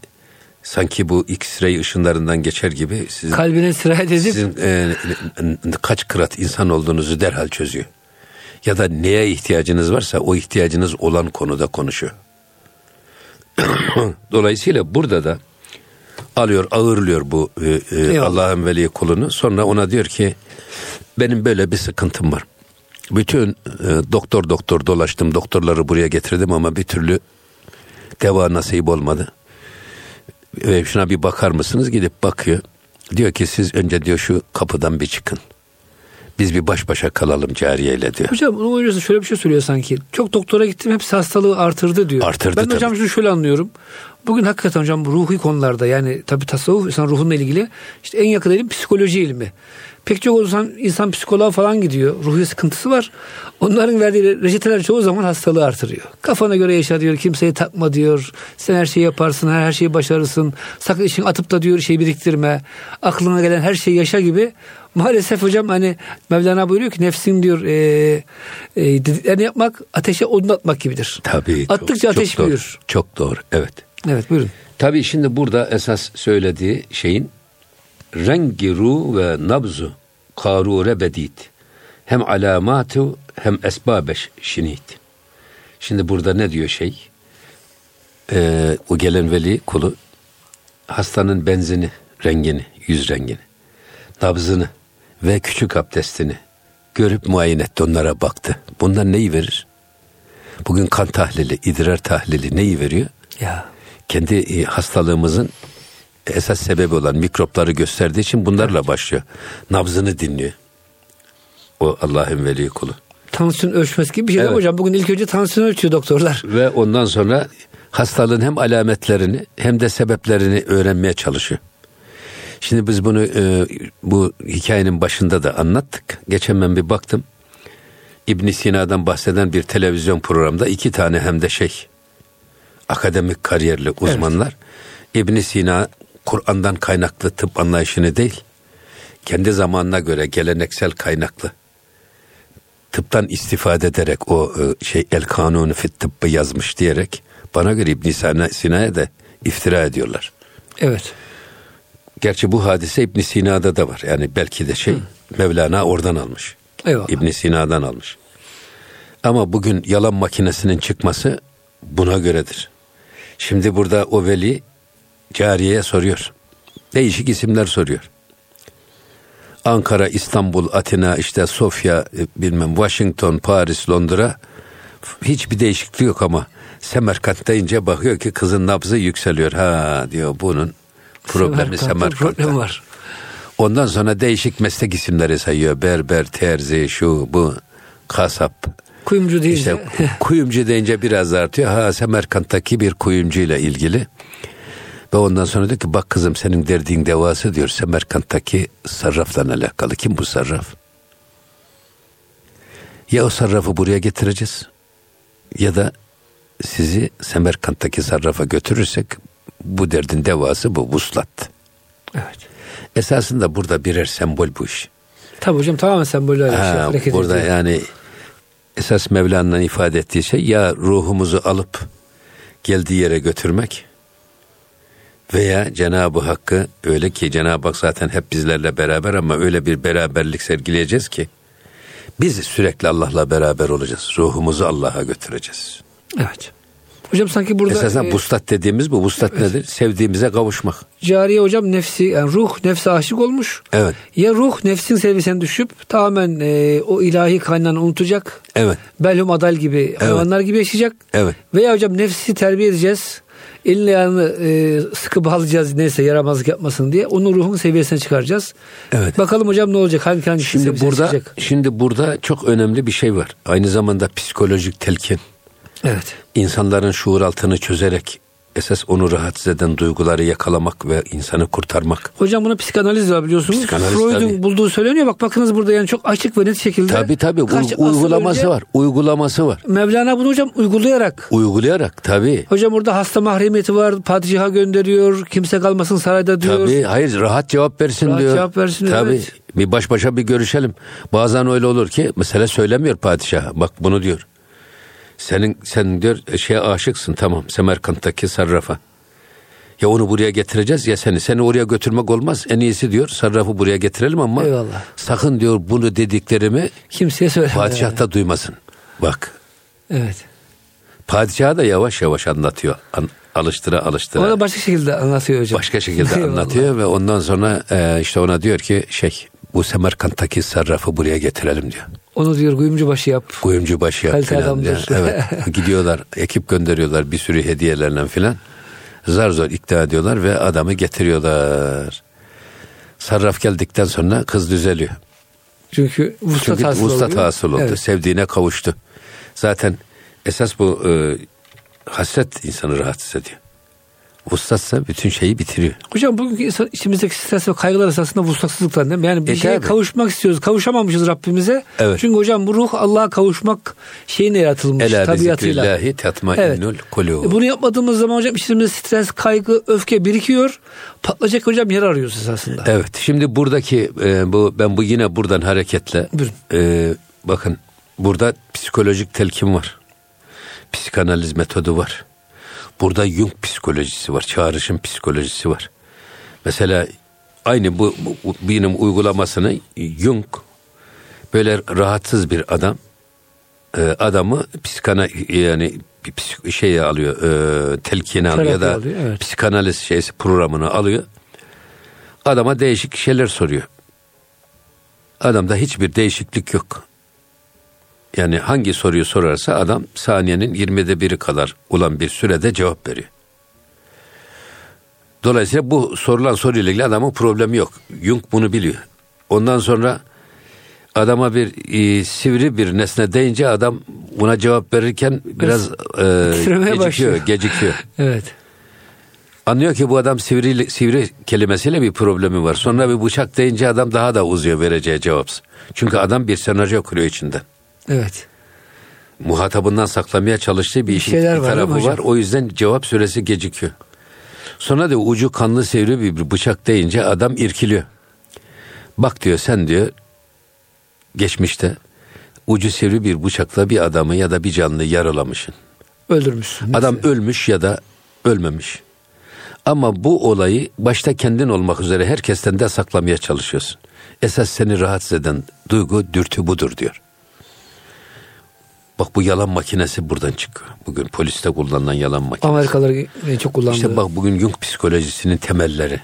Speaker 2: sanki bu X-ray ışınlarından geçer gibi sizin,
Speaker 1: Kalbine sirayet edip
Speaker 2: sizin e, kaç kırat insan olduğunuzu derhal çözüyor. Ya da neye ihtiyacınız varsa o ihtiyacınız olan konuda konuşuyor. [COUGHS] Dolayısıyla burada da alıyor ağırlıyor bu e, e. Allah'ın veli kulunu. Sonra ona diyor ki benim böyle bir sıkıntım var. Bütün e, doktor doktor dolaştım doktorları buraya getirdim ama bir türlü deva nasip olmadı. E, şuna bir bakar mısınız? Gidip bakıyor. Diyor ki siz önce diyor şu kapıdan bir çıkın. Biz bir baş başa kalalım cariyeyle diyor.
Speaker 1: Hocam onun hocası şöyle bir şey söylüyor sanki. Çok doktora gittim hepsi hastalığı artırdı diyor.
Speaker 2: Artırdı
Speaker 1: ben de hocam
Speaker 2: tabii.
Speaker 1: şunu şöyle anlıyorum. Bugün hakikaten hocam ruhi konularda yani tabi tasavvuf insan ruhunla ilgili işte en yakın ilim psikoloji ilmi. Pek çok insan, insan psikoloğa falan gidiyor. Ruhi sıkıntısı var. Onların verdiği reçeteler çoğu zaman hastalığı artırıyor. Kafana göre yaşa diyor. Kimseyi takma diyor. Sen her şeyi yaparsın. Her, her şeyi başarırsın. Sakın işin atıp da diyor şey biriktirme. Aklına gelen her şeyi yaşa gibi. Maalesef hocam hani Mevlana buyuruyor ki nefsin diyor e, e, dediklerini yapmak ateşe odun atmak gibidir.
Speaker 2: Tabii.
Speaker 1: Attıkça
Speaker 2: çok,
Speaker 1: ateş
Speaker 2: çok doğru.
Speaker 1: büyür.
Speaker 2: Çok doğru. Evet.
Speaker 1: Evet buyurun.
Speaker 2: Tabii şimdi burada esas söylediği şeyin rengi ru ve nabzu karure bedit. Hem alamatu hem esbabeş şinit. Şimdi burada ne diyor şey? Ee, o gelen veli kulu hastanın benzini, rengini, yüz rengini, nabzını ve küçük abdestini görüp muayene etti onlara baktı. Bunlar neyi verir? Bugün kan tahlili, idrar tahlili neyi veriyor?
Speaker 1: Ya.
Speaker 2: kendi e, hastalığımızın esas sebebi olan mikropları gösterdiği için bunlarla başlıyor. Nabzını dinliyor. O Allah'ın veli kulu.
Speaker 1: Tansiyon ölçmesi gibi bir şey
Speaker 2: Evet.
Speaker 1: hocam. Bugün ilk önce tansiyon ölçüyor doktorlar.
Speaker 2: Ve ondan sonra hastalığın hem alametlerini hem de sebeplerini öğrenmeye çalışıyor. Şimdi biz bunu e, bu hikayenin başında da anlattık. Geçen ben bir baktım. İbn Sina'dan bahseden bir televizyon programda iki tane hem de şey akademik kariyerli uzmanlar İbn Sina Kur'an'dan kaynaklı tıp anlayışını değil kendi zamanına göre geleneksel kaynaklı tıptan istifade ederek o e, şey el kanunu fit tıbbı yazmış diyerek bana göre İbn Sina- Sina'ya da iftira ediyorlar.
Speaker 1: Evet.
Speaker 2: Gerçi bu hadise İbn Sina'da da var. Yani belki de şey Mevlana oradan almış.
Speaker 1: Eyvallah.
Speaker 2: İbn Sina'dan almış. Ama bugün yalan makinesinin çıkması buna göredir. Şimdi burada o veli cariyeye soruyor. Değişik isimler soruyor. Ankara, İstanbul, Atina, işte Sofya, e, bilmem Washington, Paris, Londra hiçbir değişiklik yok ama Semerkant deyince bakıyor ki kızın nabzı yükseliyor. Ha diyor bunun problemi
Speaker 1: Semerkant'ta
Speaker 2: Semerkant'ta.
Speaker 1: problem var.
Speaker 2: Ondan sonra değişik meslek isimleri sayıyor. Berber, terzi, şu, bu, kasap.
Speaker 1: Kuyumcu deyince.
Speaker 2: İşte kuyumcu deyince biraz artıyor. Ha Semerkant'taki bir kuyumcu ile ilgili. Ve ondan sonra diyor ki bak kızım senin derdiğin devası diyor Semerkant'taki sarrafla alakalı. Kim bu sarraf? Ya o sarrafı buraya getireceğiz ya da sizi Semerkant'taki sarrafa götürürsek bu derdin devası bu vuslat.
Speaker 1: Evet.
Speaker 2: Esasında burada birer sembol bu iş.
Speaker 1: Tabii hocam tamamen böyle şey,
Speaker 2: Ha,
Speaker 1: hareket
Speaker 2: burada
Speaker 1: ediyor.
Speaker 2: yani esas Mevlana'nın ifade ettiği şey ya ruhumuzu alıp geldiği yere götürmek veya Cenab-ı Hakk'ı öyle ki Cenab-ı Hak zaten hep bizlerle beraber ama öyle bir beraberlik sergileyeceğiz ki biz sürekli Allah'la beraber olacağız. Ruhumuzu Allah'a götüreceğiz.
Speaker 1: Evet. Hocam sanki burada
Speaker 2: Esasen
Speaker 1: e,
Speaker 2: vuslat dediğimiz bu. Vuslat nedir? Sevdiğimize kavuşmak.
Speaker 1: cariye hocam nefsi yani ruh nefse aşık olmuş.
Speaker 2: Evet.
Speaker 1: Ya ruh nefsin seviyesine düşüp tamamen e, o ilahi kaynağını unutacak.
Speaker 2: Evet.
Speaker 1: Belhum adal gibi hayvanlar gibi yaşayacak.
Speaker 2: Evet.
Speaker 1: Veya hocam nefsi terbiye edeceğiz. Elini ayağını e, sıkı bağlayacağız neyse yaramazlık yapmasın diye. Onun ruhun seviyesine çıkaracağız.
Speaker 2: Evet.
Speaker 1: Bakalım hocam ne olacak? Hangi hangi
Speaker 2: Şimdi burada
Speaker 1: çıkacak?
Speaker 2: şimdi burada çok önemli bir şey var. Aynı zamanda psikolojik telkin.
Speaker 1: Evet.
Speaker 2: insanların şuur altını çözerek esas onu rahatsız eden duyguları yakalamak ve insanı kurtarmak.
Speaker 1: Hocam buna psikanaliz var biliyorsunuz.
Speaker 2: Psikanaliz
Speaker 1: Freud'un
Speaker 2: tabii.
Speaker 1: bulduğu söyleniyor. Bak bakınız burada yani çok açık ve net şekilde.
Speaker 2: Tabi tabi
Speaker 1: kaç asır
Speaker 2: uygulaması
Speaker 1: önce
Speaker 2: var. Uygulaması var.
Speaker 1: Mevlana bunu hocam uygulayarak.
Speaker 2: Uygulayarak tabi.
Speaker 1: Hocam orada hasta mahremiyeti var. Padişaha gönderiyor. Kimse kalmasın sarayda diyor.
Speaker 2: Tabi hayır rahat cevap versin
Speaker 1: Rahat
Speaker 2: diyor.
Speaker 1: cevap versin,
Speaker 2: Tabii.
Speaker 1: evet.
Speaker 2: Bir baş başa bir görüşelim. Bazen öyle olur ki mesela söylemiyor padişah. Bak bunu diyor. Senin sen diyor şeye aşıksın tamam Semerkant'taki sarrafa. Ya onu buraya getireceğiz ya seni. Seni oraya götürmek olmaz. En iyisi diyor sarrafı buraya getirelim ama
Speaker 1: Eyvallah.
Speaker 2: sakın diyor bunu dediklerimi
Speaker 1: Kimseye söyleme.
Speaker 2: padişah da duymasın. Bak
Speaker 1: Evet.
Speaker 2: padişah da yavaş yavaş anlatıyor. An- alıştıra alıştıra.
Speaker 1: O da başka şekilde anlatıyor hocam.
Speaker 2: Başka şekilde anlatıyor ve ondan sonra e, işte ona diyor ki şey bu Semerkant'taki sarrafı buraya getirelim diyor.
Speaker 1: Onu diyor kuyumcu başı yap.
Speaker 2: Kuyumcu başı yap
Speaker 1: Kalite
Speaker 2: filan
Speaker 1: adamdır.
Speaker 2: diyor. Evet. [LAUGHS] Gidiyorlar ekip gönderiyorlar bir sürü hediyelerle filan. Zar zor ikna ediyorlar ve adamı getiriyorlar. Sarraf geldikten sonra kız düzeliyor.
Speaker 1: Çünkü vuslat hasıl
Speaker 2: vuslat hasıl oldu.
Speaker 1: Evet.
Speaker 2: Sevdiğine kavuştu. Zaten esas bu e, hasret insanı rahatsız ediyor. Vuslatsa bütün şeyi bitiriyor.
Speaker 1: Hocam bugünkü insan, içimizdeki stres ve kaygılar esasında vuslatsızlıktan değil mi? Yani bir
Speaker 2: E,
Speaker 1: şeye
Speaker 2: tabii.
Speaker 1: kavuşmak istiyoruz. Kavuşamamışız Rabbimize.
Speaker 2: Evet.
Speaker 1: Çünkü hocam bu ruh Allah'a kavuşmak şeyine yaratılmış
Speaker 2: Ela bi
Speaker 1: tabiatıyla.
Speaker 2: tatmainnul kulûb.
Speaker 1: E, Bunu yapmadığımız zaman hocam içimizde stres, kaygı, öfke birikiyor. Patlayacak hocam yer arıyoruz esasında.
Speaker 2: Evet. Şimdi buradaki e, bu ben bu yine buradan hareketle
Speaker 1: Buyurun.
Speaker 2: e, bakın burada psikolojik telkin var. Psikanaliz metodu var. Burada Jung psikolojisi var. Çağrışım psikolojisi var. Mesela aynı bu, bu benim uygulamasını Jung böyle rahatsız bir adam e, adamı psikana yani psik- şeye alıyor e, telkini alıyor ya da
Speaker 1: alıyor, evet.
Speaker 2: psikanaliz şeysi programını alıyor. Adama değişik şeyler soruyor. Adamda hiçbir değişiklik yok. Yani hangi soruyu sorarsa adam saniyenin 20'de biri kadar olan bir sürede cevap veriyor. Dolayısıyla bu sorulan soruyla ilgili adamın problemi yok. Jung bunu biliyor. Ondan sonra adama bir e, sivri bir nesne deyince adam buna cevap verirken biraz e, gecikiyor,
Speaker 1: başlıyor. [LAUGHS]
Speaker 2: gecikiyor. [LAUGHS]
Speaker 1: Evet.
Speaker 2: Anlıyor ki bu adam sivri, sivri kelimesiyle bir problemi var. Sonra bir bıçak deyince adam daha da uzuyor vereceği cevap. Çünkü adam bir senaryo kuruyor içinden.
Speaker 1: Evet.
Speaker 2: Muhatabından saklamaya çalıştığı bir işin bir
Speaker 1: var değil mi
Speaker 2: tarafı var.
Speaker 1: hocam?
Speaker 2: O yüzden cevap süresi gecikiyor. Sonra da ucu kanlı sivri bir bir bıçak deyince adam irkiliyor. Bak diyor sen diyor geçmişte ucu sivri bir bıçakla bir adamı ya da bir canlıyı yaralamışsın.
Speaker 1: Öldürmüşsün.
Speaker 2: Adam ölmüş ya da ölmemiş. Ama bu olayı başta kendin olmak üzere herkesten de saklamaya çalışıyorsun. Esas seni rahatsız eden duygu, dürtü budur diyor. Bak bu yalan makinesi buradan çıkıyor. Bugün poliste kullanılan yalan makinesi.
Speaker 1: Amerikalılar çok kullandığı.
Speaker 2: İşte bak bugün Jung psikolojisinin temelleri.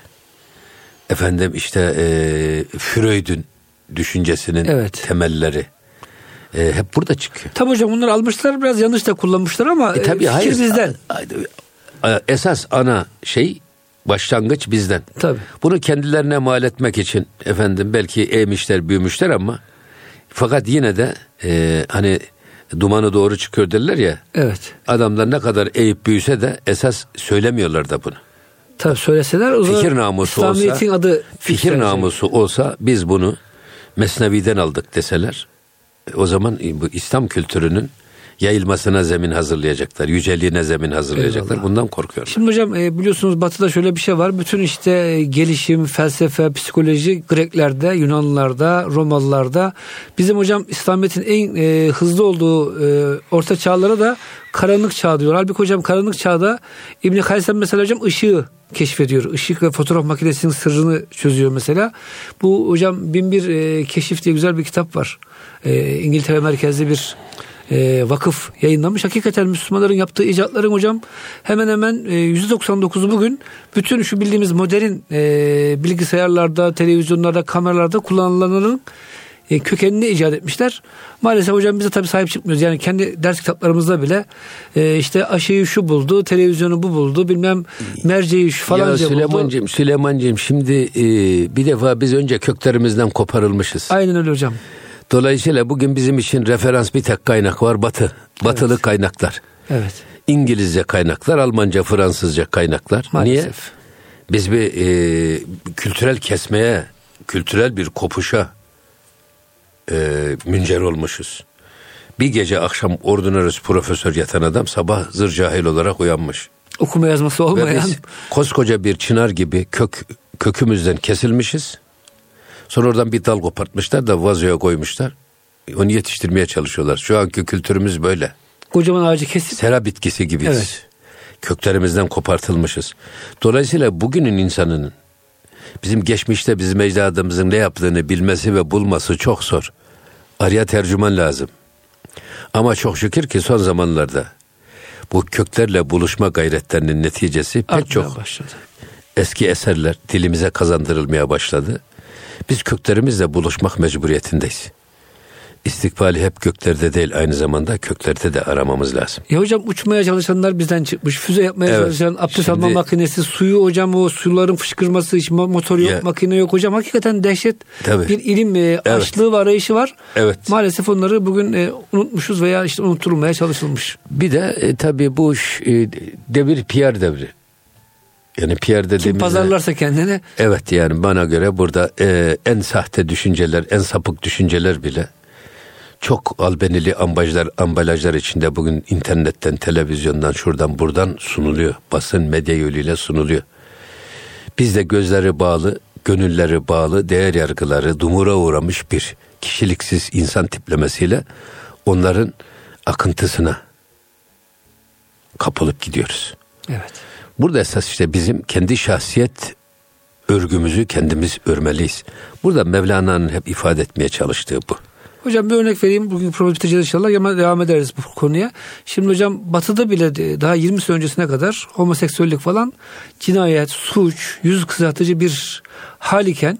Speaker 2: Efendim işte e, Freud'un düşüncesinin
Speaker 1: Evet.
Speaker 2: temelleri. E, hep burada çıkıyor.
Speaker 1: Tabii hocam bunlar almışlar biraz yanlış da kullanmışlar ama
Speaker 2: E, tabii
Speaker 1: e, fikir
Speaker 2: hayır.
Speaker 1: bizden.
Speaker 2: Esas ana şey Başlangıç bizden.
Speaker 1: Tabii.
Speaker 2: Bunu kendilerine mal etmek için efendim belki eğmişler, büyümüşler ama fakat yine de e, hani dumanı doğru çıkıyor derler ya.
Speaker 1: Evet.
Speaker 2: Adamlar ne kadar eğip büyüse de esas söylemiyorlar da bunu.
Speaker 1: Tabii söyleseler o zaman
Speaker 2: Fikir namusu
Speaker 1: İslamiyet'in
Speaker 2: olsa,
Speaker 1: adı
Speaker 2: fikir
Speaker 1: yükselecek.
Speaker 2: namusu olsa biz bunu Mesnevi'den aldık deseler o zaman bu İslam kültürünün yayılmasına zemin hazırlayacaklar. Yüceliğine zemin hazırlayacaklar.
Speaker 1: Eyvallah.
Speaker 2: Bundan korkuyorum.
Speaker 1: Şimdi hocam e, biliyorsunuz Batı'da şöyle bir şey var. Bütün işte e, gelişim, felsefe, psikoloji Greklerde, Yunanlılarda, Romalılarda. Bizim hocam İslamiyet'in en e, hızlı olduğu e, orta çağlara da karanlık çağ diyor. Halbuki hocam karanlık çağda İbn Haysem mesela hocam ışığı keşfediyor. Işık ve fotoğraf makinesinin sırrını çözüyor mesela. Bu hocam bin bir e, keşif diye güzel bir kitap var. E, İngiltere merkezli bir e, vakıf yayınlamış. Hakikaten Müslümanların yaptığı icatların hocam hemen hemen e, %99'u bugün bütün şu bildiğimiz modern e, bilgisayarlarda, televizyonlarda, kameralarda kullanılanların e, kökenini icat etmişler. Maalesef hocam bize tabii sahip çıkmıyoruz. Yani kendi ders kitaplarımızda bile e, işte aşıyı şu buldu, televizyonu bu buldu, bilmem merceği şu
Speaker 2: ya
Speaker 1: falanca buldu.
Speaker 2: Süleyman'cığım, Süleyman'cığım şimdi e, bir defa biz önce köklerimizden koparılmışız.
Speaker 1: Aynen öyle hocam.
Speaker 2: Dolayısıyla bugün bizim için referans bir tek kaynak var Batı. Batılı kaynaklar.
Speaker 1: Evet.
Speaker 2: İngilizce kaynaklar, Almanca, Fransızca kaynaklar.
Speaker 1: Maalesef.
Speaker 2: Niye? Biz bir e, kültürel kesmeye, kültürel bir kopuşa e, müncer olmuşuz. Bir gece akşam ordinarist profesör yatan adam sabah zır cahil olarak uyanmış.
Speaker 1: Okuma yazması
Speaker 2: Ve
Speaker 1: olmayan.
Speaker 2: biz koskoca bir çınar gibi kök kökümüzden kesilmişiz. Sonra oradan bir dal kopartmışlar da vazoya koymuşlar. Onu yetiştirmeye çalışıyorlar. Şu anki kültürümüz böyle.
Speaker 1: Kocaman ağacı kesip
Speaker 2: Sera bitkisi gibiyiz.
Speaker 1: Evet.
Speaker 2: Köklerimizden kopartılmışız. Dolayısıyla bugünün insanının bizim geçmişte bizim ecdadımızın ne yaptığını bilmesi ve bulması çok zor. Araya tercüman lazım. Ama çok şükür ki son zamanlarda bu köklerle buluşma gayretlerinin neticesi pek
Speaker 1: artmaya
Speaker 2: çok
Speaker 1: başladı.
Speaker 2: eski eserler dilimize kazandırılmaya başladı. Biz köklerimizle buluşmak mecburiyetindeyiz. İstikbali hep göklerde değil aynı zamanda köklerde de aramamız lazım.
Speaker 1: Ya hocam uçmaya çalışanlar bizden çıkmış. Füze yapmaya
Speaker 2: Evet.
Speaker 1: çalışan abdest
Speaker 2: Şimdi-
Speaker 1: alma makinesi, suyu hocam o suların fışkırması, hiç mo- motor yok,
Speaker 2: Ya.
Speaker 1: makine yok hocam. Hakikaten dehşet
Speaker 2: Tabii.
Speaker 1: bir ilim e, açlığı ve arayışı var.
Speaker 2: Evet.
Speaker 1: Maalesef onları bugün e, unutmuşuz veya işte unutturulmaya çalışılmış.
Speaker 2: Bir de e, tabii bu e, devir PR devri. Yani
Speaker 1: Kim
Speaker 2: dediğimizde...
Speaker 1: pazarlarsa kendini
Speaker 2: Evet yani bana göre burada e, en sahte düşünceler, en sapık düşünceler bile çok albenili ambalajlar, ambalajlar içinde bugün internetten, televizyondan, şuradan buradan sunuluyor. Basın medya yoluyla sunuluyor. Biz de gözleri bağlı, gönülleri bağlı, değer yargıları dumura uğramış bir kişiliksiz insan tiplemesiyle onların akıntısına kapılıp gidiyoruz.
Speaker 1: evet.
Speaker 2: Burada esas işte bizim kendi şahsiyet örgümüzü kendimiz örmeliyiz. Burada Mevlana'nın hep ifade etmeye çalıştığı bu.
Speaker 1: Hocam bir örnek vereyim. Bugün program biteceğiz inşallah. Ama devam ederiz bu konuya. Şimdi hocam batıda bile daha 20 sene öncesine kadar homoseksüellik falan cinayet, suç, yüz kızartıcı bir hal iken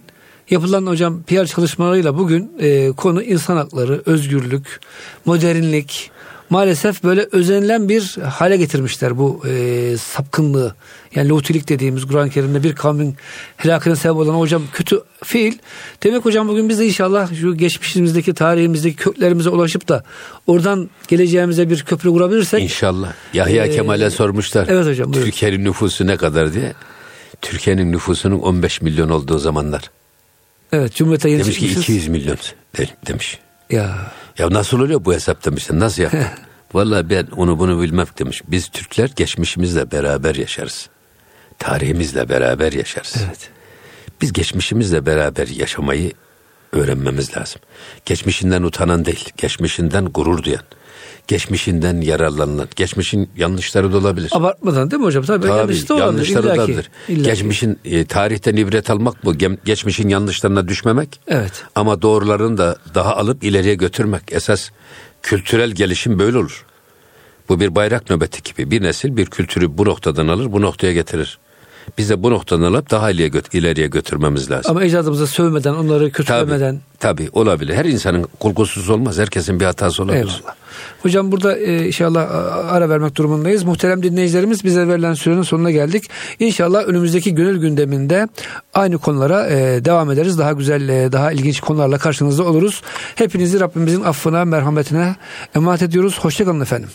Speaker 1: yapılan hocam PR çalışmalarıyla bugün e, konu insan hakları, özgürlük, modernlik maalesef böyle özenilen bir hale getirmişler bu e, sapkınlığı. Yani lutilik dediğimiz Kur'an-ı Kerim'de bir kavmin helakına sebep olan hocam kötü fiil. Demek hocam bugün biz de inşallah şu geçmişimizdeki tarihimizdeki köklerimize ulaşıp da oradan geleceğimize bir köprü kurabilirsek
Speaker 2: İnşallah. Yahya
Speaker 1: Ee,
Speaker 2: Kemal'e sormuşlar.
Speaker 1: evet hocam.
Speaker 2: Türkiye'nin nüfusu ne kadar diye. Türkiye'nin nüfusunun 15 milyon olduğu zamanlar.
Speaker 1: evet Cumhuriyet'e yeni
Speaker 2: Demiş ki
Speaker 1: çıkmışız.
Speaker 2: 200 milyon de- demiş.
Speaker 1: Ya
Speaker 2: Ya nasıl oluyor bu hesap demişler. Nasıl yaptın? Vallahi ben onu bunu bilmem demiş. Biz Türkler geçmişimizle beraber yaşarız. Tarihimizle beraber yaşarız.
Speaker 1: evet.
Speaker 2: Biz geçmişimizle beraber yaşamayı öğrenmemiz lazım. Geçmişinden utanan değil, geçmişinden gurur duyan, geçmişinden yararlanan, geçmişin yanlışları da olabilir.
Speaker 1: Abartmadan değil mi hocam? Tabii,
Speaker 2: Tabii,
Speaker 1: yanlış da olabilir.
Speaker 2: yanlışları
Speaker 1: illaki.
Speaker 2: dadır.
Speaker 1: illaki.
Speaker 2: Geçmişin e, tarihten ibret almak bu. Geçmişin yanlışlarına düşmemek.
Speaker 1: Evet.
Speaker 2: Ama doğrularını da daha alıp ileriye götürmek. Esas kültürel gelişim böyle olur. Bu bir bayrak nöbeti gibi. Bir nesil bir kültürü bu noktadan alır, bu noktaya getirir. Biz de bu noktadan alıp daha ileriye, göt- ileriye götürmemiz lazım.
Speaker 1: Ama ecdadımıza sövmeden, onları kötülemeden.
Speaker 2: Tabii olabilir. Her insanın kulkusuz olmaz. Herkesin bir hatası olabilir.
Speaker 1: Eyvallah. Hocam burada e, inşallah ara vermek durumundayız. Muhterem dinleyicilerimiz bize verilen sürenin sonuna geldik. İnşallah önümüzdeki gönül gündeminde aynı konulara e, devam ederiz. Daha güzel, e, daha ilginç konularla karşınızda oluruz. Hepinizi Rabbimizin affına, merhametine emanet ediyoruz. Hoşçakalın efendim.